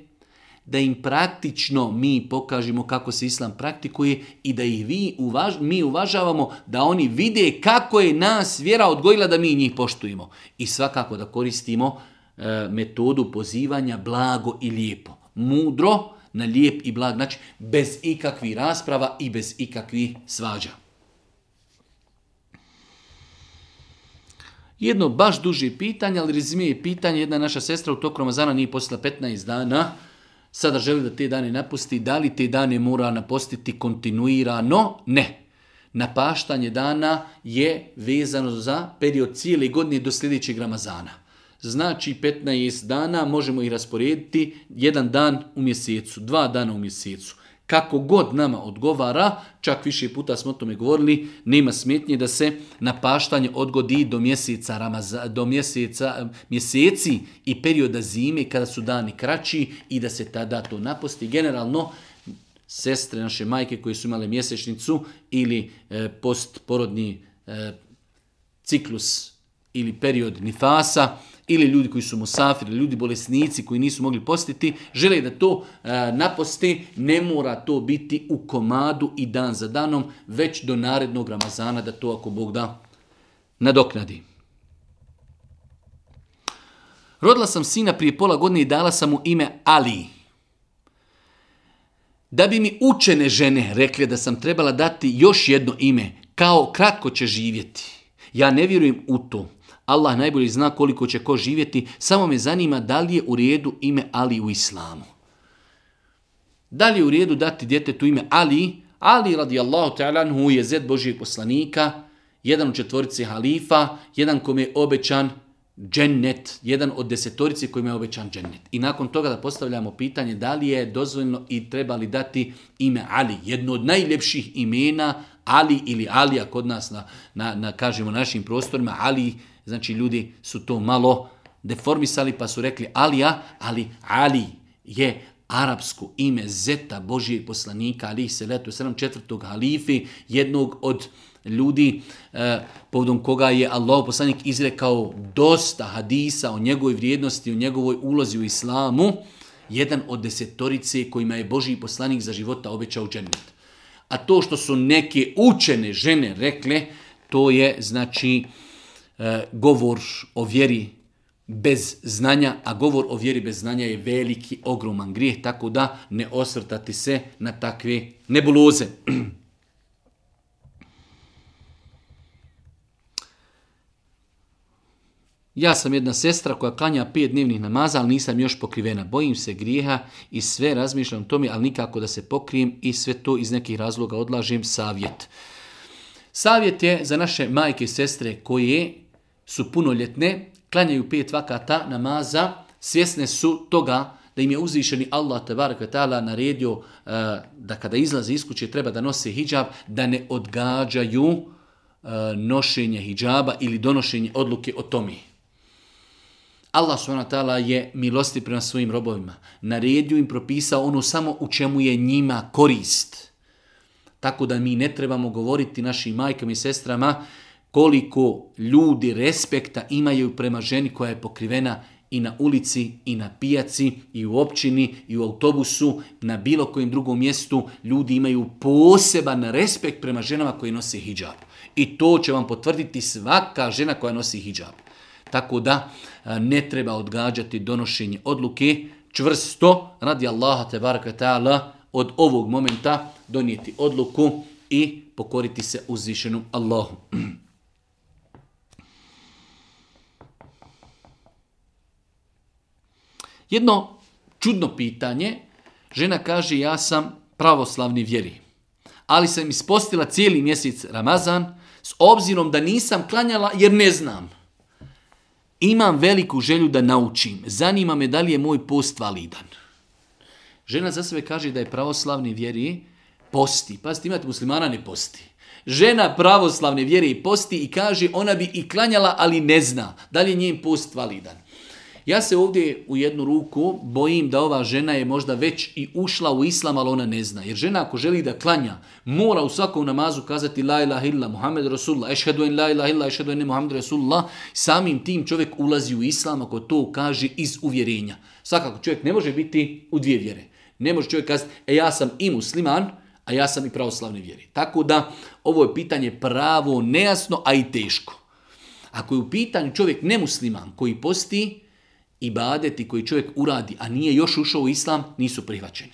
da im praktično mi pokažemo kako se islam praktikuje i da ih vi uvaž, mi uvažavamo da oni vide kako je nas vjera odgojila da mi njih poštujemo. I svakako da koristimo e, metodu pozivanja blago i lijepo. Mudro, na lijep i blag znači bez ikakvih rasprava i bez ikakvih svađa. Jedno baš duži pitanje, ali je pitanje, jedna naša sestra u toku Ramazana nije postila 15 dana, sada želi da te dane napusti, da li te dane mora napostiti kontinuirano? Ne. Napaštanje dana je vezano za period cijele godine do sljedećeg Ramazana. Znači 15 dana možemo i rasporediti jedan dan u mjesecu, dva dana u mjesecu kako god nama odgovara, čak više puta smo o tome govorili, nema smetnje da se napaštanje odgodi do mjeseca, do mjeseca, mjeseci i perioda zime kada su dani kraći i da se tada to naposti. Generalno, sestre naše majke koje su imale mjesečnicu ili e, postporodni e, ciklus ili period nifasa, ili ljudi koji su musafiri, ljudi bolesnici koji nisu mogli postiti, žele da to e, naposti, ne mora to biti u komadu i dan za danom, već do narednog Ramazana da to ako Bog da nadoknadi. Rodila sam sina prije pola godine i dala sam mu ime Ali. Da bi mi učene žene rekli da sam trebala dati još jedno ime, kao kratko će živjeti. Ja ne vjerujem u to. Allah najbolje zna koliko će ko živjeti, samo me zanima da li je u redu ime Ali u islamu. Da li je u redu dati djetetu ime Ali? Ali radijallahu ta'ala je zed Božijeg poslanika, jedan u četvorice halifa, jedan kom je obećan džennet, jedan od desetorice kojima je obećan džennet. I nakon toga da postavljamo pitanje da li je dozvoljno i treba li dati ime Ali, jedno od najljepših imena Ali ili Alija kod nas na, na, na kažemo našim prostorima, Ali Znači ljudi su to malo deformisali pa su rekli Alija, ali Ali je arapsko ime Zeta Božijeg poslanika Ali se letu 7. četvrtog halifi, jednog od ljudi eh, povodom koga je Allah poslanik izrekao dosta hadisa o njegovoj vrijednosti, o njegovoj ulozi u islamu, jedan od desetorice kojima je Božiji poslanik za života obećao džennet. A to što su neke učene žene rekle, to je znači E, govor o vjeri bez znanja, a govor o vjeri bez znanja je veliki, ogroman grijeh, tako da ne osvrtati se na takve nebuloze. Ja sam jedna sestra koja klanja pet dnevnih namaza, ali nisam još pokrivena. Bojim se grijeha i sve razmišljam o tome, ali nikako da se pokrijem i sve to iz nekih razloga odlažem savjet. Savjet je za naše majke i sestre koje su punoljetne, klanjaju pet vakata namaza, svjesne su toga da im je uzvišeni Allah tebara ta'ala naredio eh, da kada izlaze iz kuće treba da nose hijab, da ne odgađaju eh, nošenje hijaba ili donošenje odluke o tome. Allah subhanahu je milosti prema svojim robovima. Naredio im propisao ono samo u čemu je njima korist. Tako da mi ne trebamo govoriti našim majkama i sestrama koliko ljudi respekta imaju prema ženi koja je pokrivena i na ulici, i na pijaci, i u općini, i u autobusu, na bilo kojem drugom mjestu, ljudi imaju poseban respekt prema ženama koje nosi hijab. I to će vam potvrditi svaka žena koja nosi hijab. Tako da ne treba odgađati donošenje odluke, čvrsto, radi Allaha te ta'ala, od ovog momenta donijeti odluku i pokoriti se uzvišenom Allahu. Jedno čudno pitanje, žena kaže ja sam pravoslavni vjeri, ali sam ispostila cijeli mjesec Ramazan s obzirom da nisam klanjala jer ne znam. Imam veliku želju da naučim. Zanima me da li je moj post validan. Žena za sebe kaže da je pravoslavni vjeri posti. Pazite, imate muslimana ne posti. Žena pravoslavne vjere i posti i kaže ona bi i klanjala, ali ne zna da li je njen post validan. Ja se ovdje u jednu ruku bojim da ova žena je možda već i ušla u islam, ali ona ne zna. Jer žena ako želi da klanja, mora u svakom namazu kazati la ilaha illa Muhammed Rasulullah, ešhedu en la ilaha illa, ešhedu en Muhammed Rasulullah. Samim tim čovjek ulazi u islam ako to kaže iz uvjerenja. Svakako čovjek ne može biti u dvije vjere. Ne može čovjek kazati, e ja sam i musliman, a ja sam i pravoslavni vjeri. Tako da ovo je pitanje pravo, nejasno, a i teško. Ako je u pitanju čovjek nemusliman koji posti, ibadeti koji čovjek uradi, a nije još ušao u islam, nisu prihvaćeni.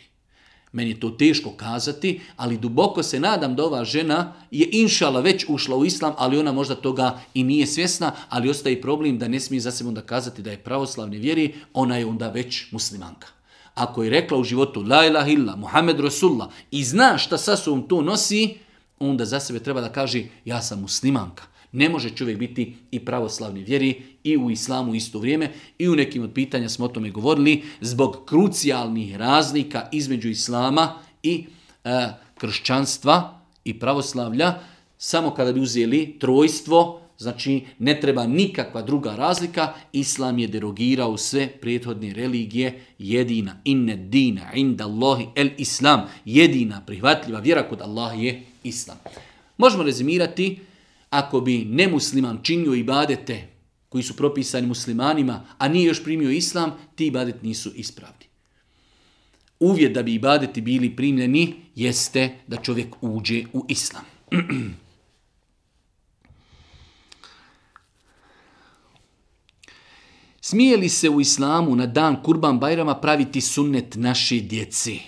Meni je to teško kazati, ali duboko se nadam da ova žena je inšala već ušla u islam, ali ona možda toga i nije svjesna, ali ostaje problem da ne smije za sebe onda kazati da je pravoslavni vjeri, ona je onda već muslimanka. Ako je rekla u životu la ilah illa, Muhammed Rasulullah i zna šta sa sobom to nosi, onda za sebe treba da kaže ja sam muslimanka. Ne može čovjek biti i pravoslavni vjeri i u islamu isto vrijeme i u nekim od pitanja smo o tome govorili zbog krucijalnih razlika između islama i e, kršćanstva i pravoslavlja. Samo kada bi uzeli trojstvo, znači ne treba nikakva druga razlika, islam je derogirao sve prethodne religije, jedina, inne dina, inda Allahi, el islam, jedina prihvatljiva vjera kod Allah je islam. Možemo rezimirati ako bi nemusliman činio ibadete koji su propisani muslimanima, a nije još primio islam, ti ibadet nisu ispravni. Uvjet da bi ibadeti bili primljeni jeste da čovjek uđe u islam. Smije li se u islamu na dan Kurban Bajrama praviti sunnet naše djeci?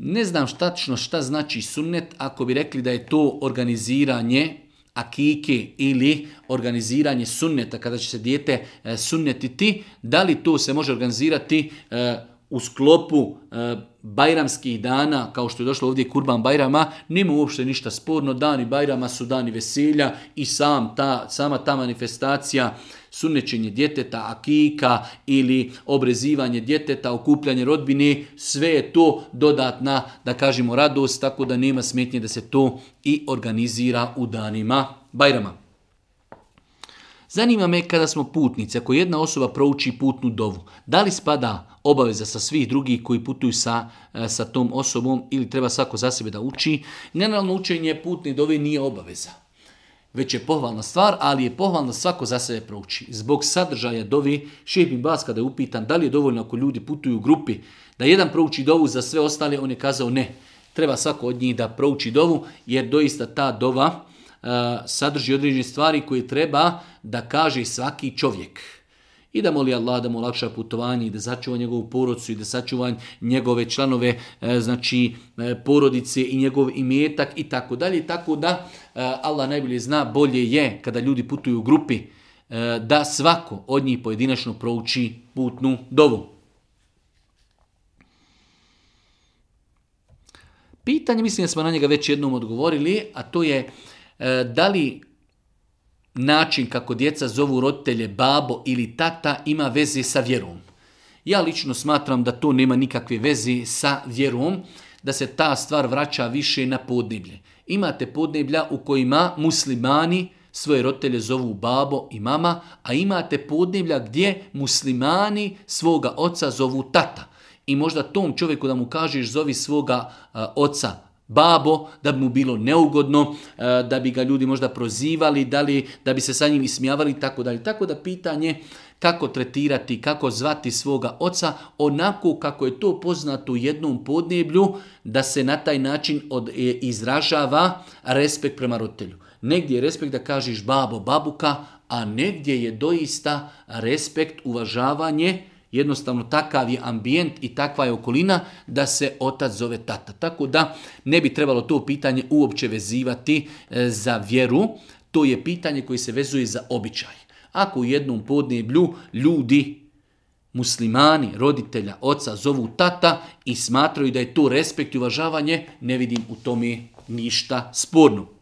Ne znam štačno šta znači sunnet ako bi rekli da je to organiziranje akike ili organiziranje sunneta kada će se dijete e, sunnetiti, da li to se može organizirati e, u sklopu e, bajramskih dana, kao što je došlo ovdje Kurban Bajrama, nema uopšte ništa sporno. Dani Bajrama su dani veselja i sam ta, sama ta manifestacija sunećenje djeteta, akika ili obrezivanje djeteta, okupljanje rodbine, sve je to dodatna, da kažemo, radost, tako da nema smetnje da se to i organizira u danima Bajrama. Zanima me kada smo putnici, ako jedna osoba prouči putnu dovu, da li spada obaveza sa svih drugih koji putuju sa, e, sa tom osobom ili treba svako za sebe da uči? Generalno učenje putne dove nije obaveza već je pohvalna stvar, ali je pohvalno svako za sebe prouči. Zbog sadržaja dovi, Šebin Bas kada je upitan da li je dovoljno ako ljudi putuju u grupi, da jedan prouči dovu za sve ostale, on je kazao ne. Treba svako od njih da prouči dovu, jer doista ta dova E, sadrži određene stvari koje treba da kaže svaki čovjek. I da moli Allah da mu olakša putovanje i da sačuva njegovu porodcu i da sačuva njegove članove, e, znači e, porodice i njegov imetak i tako dalje. Tako da Allah najbolje zna, bolje je kada ljudi putuju u grupi da svako od njih pojedinačno prouči putnu dovu. Pitanje, mislim da smo na njega već jednom odgovorili, a to je E, da li način kako djeca zovu roditelje babo ili tata ima veze sa vjerom. Ja lično smatram da to nema nikakve veze sa vjerom, da se ta stvar vraća više na podneblje. Imate podneblja u kojima muslimani svoje roditelje zovu babo i mama, a imate podneblja gdje muslimani svoga oca zovu tata. I možda tom čovjeku da mu kažeš zovi svoga oca babo, da bi mu bilo neugodno, e, da bi ga ljudi možda prozivali, da, da bi se sa njim ismijavali tako dalje. Tako da pitanje kako tretirati, kako zvati svoga oca, onako kako je to poznato u jednom podneblju, da se na taj način od, e, izražava respekt prema roditelju. Negdje je respekt da kažeš babo, babuka, a negdje je doista respekt, uvažavanje, Jednostavno takav je ambijent i takva je okolina da se otac zove tata. Tako da ne bi trebalo to pitanje uopće vezivati e, za vjeru. To je pitanje koje se vezuje za običaj. Ako u jednom podneblju ljudi, muslimani, roditelja, oca zovu tata i smatraju da je to respekt i uvažavanje, ne vidim u tome ništa sporno.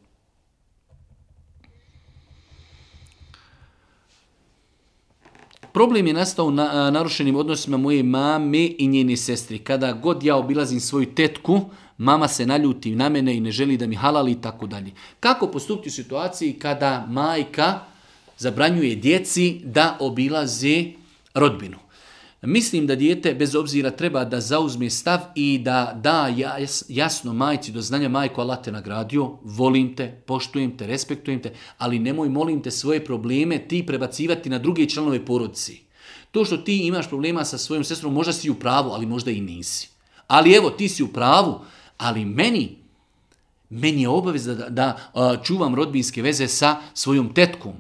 Problem je nastao na, e, narušenim odnosima moje mame i njene sestri. Kada god ja obilazim svoju tetku, mama se naljuti na mene i ne želi da mi halali i tako dalje. Kako postupiti u situaciji kada majka zabranjuje djeci da obilaze rodbinu? Mislim da dijete bez obzira treba da zauzme stav i da da jasno majci do znanja majko Allah te nagradio, volim te, poštujem te, respektujem te, ali nemoj molim te svoje probleme ti prebacivati na druge članove porodici. To što ti imaš problema sa svojom sestrom, možda si u pravu, ali možda i nisi. Ali evo, ti si u pravu, ali meni, meni je obaveza da, da, čuvam rodbinske veze sa svojom tetkom,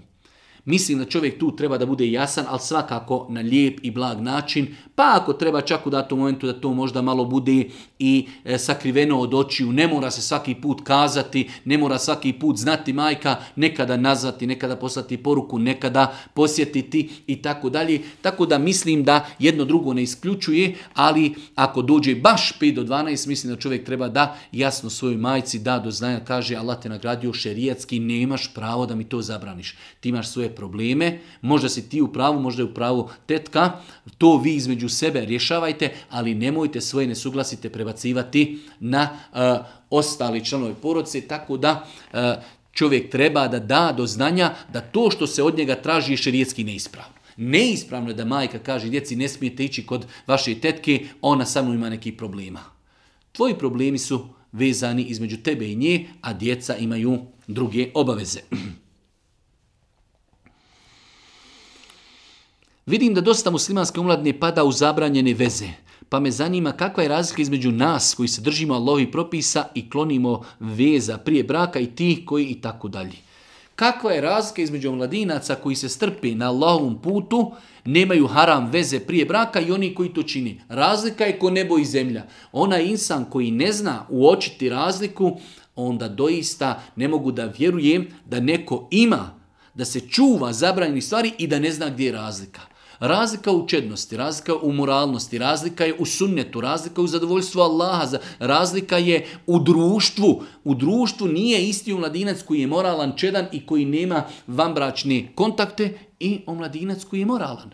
Mislim da čovjek tu treba da bude jasan, ali svakako na lijep i blag način. Pa ako treba čak u datom momentu da to možda malo bude i e, sakriveno od očiju, ne mora se svaki put kazati, ne mora svaki put znati majka, nekada nazvati, nekada poslati poruku, nekada posjetiti i tako dalje. Tako da mislim da jedno drugo ne isključuje, ali ako dođe baš 5 do 12, mislim da čovjek treba da jasno svojoj majci da do znanja, kaže Allah te nagradio šerijatski, nemaš pravo da mi to zabraniš. Ti imaš svoje probleme, možda si ti u pravu, možda je u pravu tetka, to vi između sebe rješavajte, ali nemojte svoje nesuglasite prebacivati na uh, ostali članovi porodice, tako da e, čovjek treba da da do znanja da to što se od njega traži je širijetski neispravno. Neispravno je da majka kaže djeci ne smijete ići kod vaše tetke, ona sa mnom ima neki problema. Tvoji problemi su vezani između tebe i nje, a djeca imaju druge obaveze. Vidim da dosta muslimanske umladne pada u zabranjene veze, pa me zanima kakva je razlika između nas koji se držimo Allahovi propisa i klonimo veza prije braka i tih koji i tako dalje. Kakva je razlika između mladinaca koji se strpi na Allahovom putu, nemaju haram veze prije braka i oni koji to čini? Razlika je ko nebo i zemlja. Ona insan koji ne zna uočiti razliku, onda doista ne mogu da vjerujem da neko ima, da se čuva zabranjenih stvari i da ne zna gdje je razlika. Razlika u čednosti, razlika u moralnosti, razlika je u sunnetu, razlika u zadovoljstvu Allaha, razlika je u društvu. U društvu nije isti omladinac koji je moralan čedan i koji nema vambračne kontakte i omladinac koji je moralan.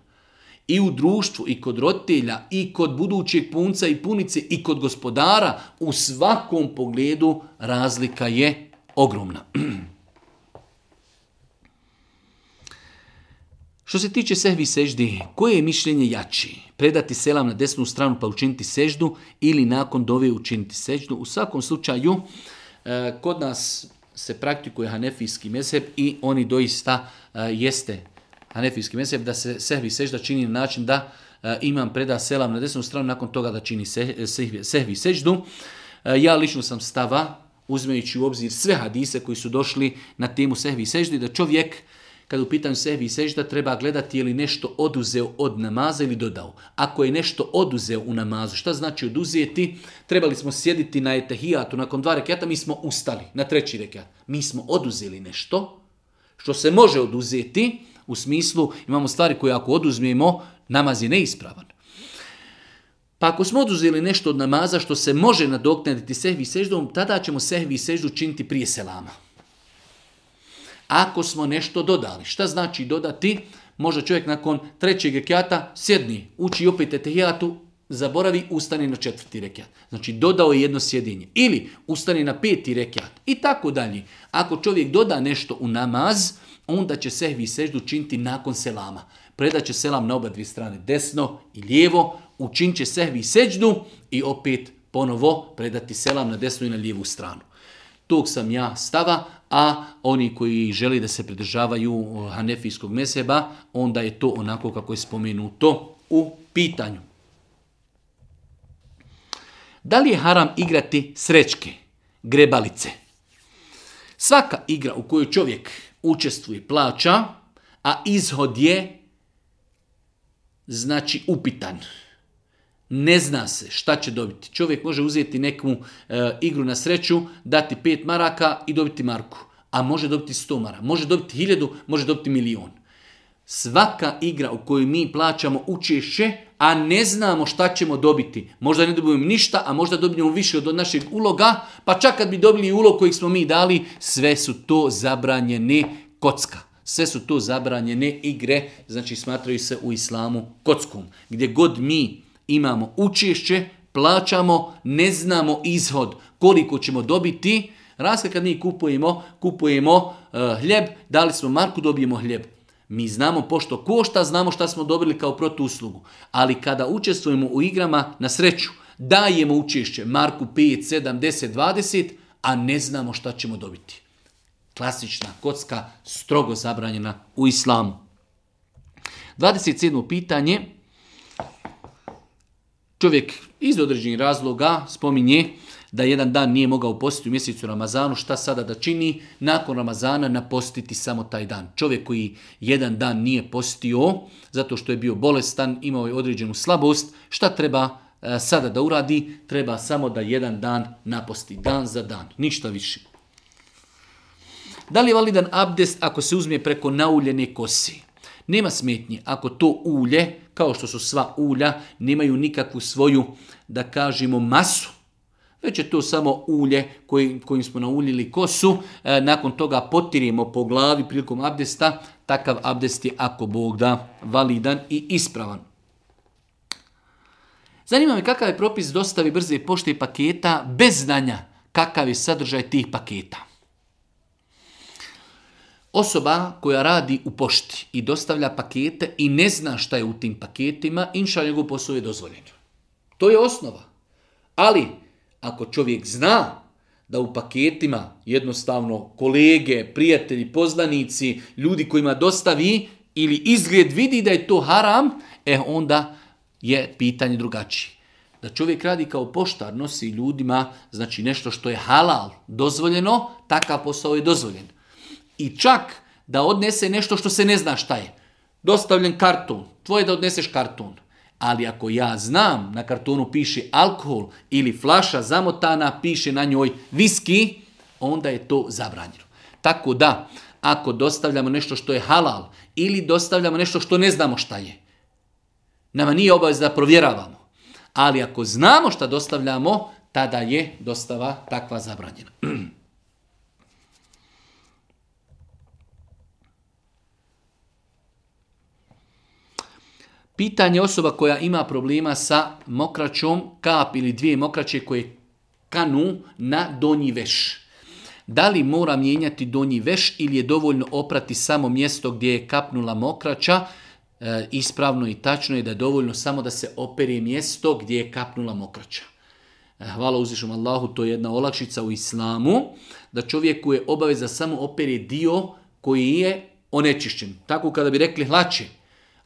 I u društvu, i kod roditelja, i kod budućeg punca i punice, i kod gospodara, u svakom pogledu razlika je ogromna. Što se tiče sehvi seždi, koje je mišljenje jači? Predati selam na desnu stranu pa učiniti seždu ili nakon dove učiniti seždu? U svakom slučaju, e, kod nas se praktikuje hanefijski mezheb i oni doista e, jeste hanefijski mezheb da se sehvi sežda čini na način da e, imam preda selam na desnu stranu, nakon toga da čini sehvi seždu. Ja lično sam stava, uzmejući u obzir sve hadise koji su došli na temu sehvi seždi, da čovjek kad u pitanju sehvi i sežda treba gledati je li nešto oduzeo od namaza ili dodao. Ako je nešto oduzeo u namazu, šta znači oduzeti? Trebali smo sjediti na etehijatu nakon dva rekiata, mi smo ustali na treći rekiat. Mi smo oduzeli nešto što se može oduzeti, u smislu imamo stvari koje ako oduzmemo, namaz je neispravan. Pa ako smo oduzeli nešto od namaza što se može nadoknaditi sehvi i seždom, tada ćemo sehvi i seždu činiti prije selama ako smo nešto dodali. Šta znači dodati? Možda čovjek nakon trećeg rekiata sjedni, uči opet etehijatu, zaboravi, ustani na četvrti rekiat. Znači dodao je jedno sjedinje. Ili ustani na peti rekiat. I tako dalje. Ako čovjek doda nešto u namaz, onda će sehvi seždu činti nakon selama. Predat će selam na oba dvije strane, desno i lijevo, učin će sehvi i i opet ponovo predati selam na desnu i na lijevu stranu tog sam ja stava, a oni koji žele da se pridržavaju uh, hanefijskog meseba, onda je to onako kako je spomenuto u pitanju. Da li je haram igrati srećke, grebalice? Svaka igra u kojoj čovjek učestvuje plaća, a izhod je znači upitan ne zna se šta će dobiti. Čovjek može uzeti neku e, igru na sreću, dati pet maraka i dobiti marku. A može dobiti 100 mara, može dobiti hiljadu, može dobiti milion. Svaka igra u kojoj mi plaćamo učešće, a ne znamo šta ćemo dobiti. Možda ne dobijemo ništa, a možda dobijemo više od našeg uloga, pa čak kad bi dobili ulog kojeg smo mi dali, sve su to zabranjene kocka. Sve su to zabranjene igre, znači smatraju se u islamu kockom. Gdje god mi imamo učešće, plaćamo, ne znamo izhod koliko ćemo dobiti. Razka kad mi kupujemo, kupujemo e, hljeb, dali smo marku, dobijemo hljeb. Mi znamo pošto košta, znamo šta smo dobili kao protuuslugu. Ali kada učestvujemo u igrama na sreću, dajemo učešće marku 5, 7, 10, 20, a ne znamo šta ćemo dobiti. Klasična kocka, strogo zabranjena u islamu. 27. pitanje čovjek iz određenih razloga spominje da jedan dan nije mogao postiti u mjesecu Ramazanu, šta sada da čini? Nakon Ramazana napostiti samo taj dan. Čovjek koji jedan dan nije postio, zato što je bio bolestan, imao je određenu slabost, šta treba e, sada da uradi? Treba samo da jedan dan naposti, dan za dan, ništa više. Da li je validan abdest ako se uzme preko nauljene kosi? Nema smetnje ako to ulje kao što su sva ulja, nemaju nikakvu svoju, da kažemo, masu. Već je to samo ulje kojim, kojim smo nauljili kosu, e, nakon toga potirimo po glavi prilikom abdesta, takav abdest je ako Bog da validan i ispravan. Zanima me kakav je propis dostavi brze pošte paketa bez znanja kakav je sadržaj tih paketa. Osoba koja radi u pošti i dostavlja pakete i ne zna šta je u tim paketima, inša njegov posao je dozvoljen. To je osnova. Ali, ako čovjek zna da u paketima jednostavno kolege, prijatelji, poznanici, ljudi kojima dostavi ili izgled vidi da je to haram, e onda je pitanje drugačije. Da čovjek radi kao poštar, nosi ljudima znači nešto što je halal, dozvoljeno, takav posao je dozvoljen i čak da odnese nešto što se ne zna šta je. Dostavljen karton, tvoje da odneseš karton. Ali ako ja znam, na kartonu piše alkohol ili flaša zamotana, piše na njoj viski, onda je to zabranjeno. Tako da, ako dostavljamo nešto što je halal ili dostavljamo nešto što ne znamo šta je, nama nije obavez da provjeravamo. Ali ako znamo šta dostavljamo, tada je dostava takva zabranjena. Pitanje osoba koja ima problema sa mokraćom, kap ili dvije mokraće koje kanu na donji veš. Da li mora mijenjati donji veš ili je dovoljno oprati samo mjesto gdje je kapnula mokraća? E, ispravno i tačno je da je dovoljno samo da se opere mjesto gdje je kapnula mokraća. E, hvala uzvišom Allahu, to je jedna olakšica u islamu, da čovjeku je obaveza samo opere dio koji je onečišćen. Tako kada bi rekli hlače,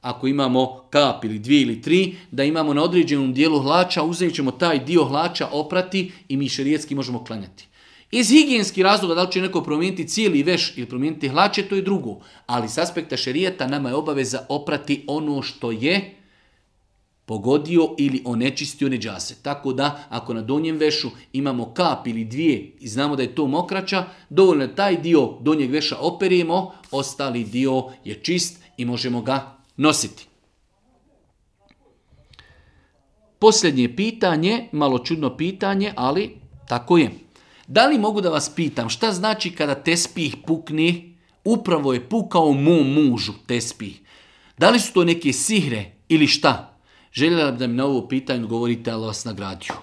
ako imamo kap ili dvije ili tri, da imamo na određenom dijelu hlača, uzet ćemo taj dio hlača oprati i mi šerijetski možemo klanjati. Iz higijenskih razloga da li će neko promijeniti cijeli veš ili promijeniti hlače, to je drugo. Ali s aspekta šerijeta nama je obaveza oprati ono što je pogodio ili onečistio neđase. Tako da, ako na donjem vešu imamo kap ili dvije i znamo da je to mokrača, dovoljno taj dio donjeg veša operijemo, ostali dio je čist i možemo ga nositi. Posljednje pitanje, malo čudno pitanje, ali tako je. Da li mogu da vas pitam šta znači kada tespih pukni, upravo je pukao mu mužu tespih. Da li su to neke sihre ili šta? Željela bih da mi na ovo pitanje govorite ali vas nagradio.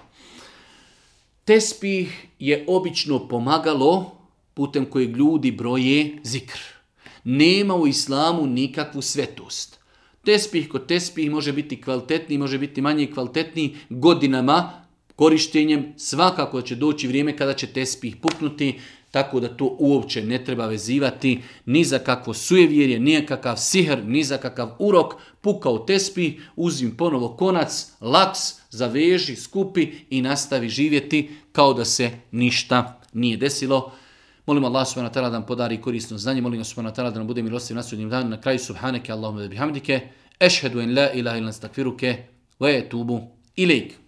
Tespih je obično pomagalo putem kojeg ljudi broje zikr. Nema u islamu nikakvu svetost. Tespih kod tespih može biti kvalitetniji, može biti manje kvalitetniji godinama, korištenjem svakako će doći vrijeme kada će tespih puknuti, tako da to uopće ne treba vezivati ni za kakvo sujevjerje, ni kakav sihr, ni za kakav urok, pukao tespih, uzim ponovo konac, laks, zaveži, skupi i nastavi živjeti kao da se ništa nije desilo. Molim Allah subhanahu wa ta'ala da nam podari korisno znanje, molim Allah subhanahu wa ta'ala da nam bude milostiv na sudnjem danu. Na kraju subhanake Allahumma da bihamdike, ešhedu en la ilaha ilan stakfiruke, ve etubu ilik.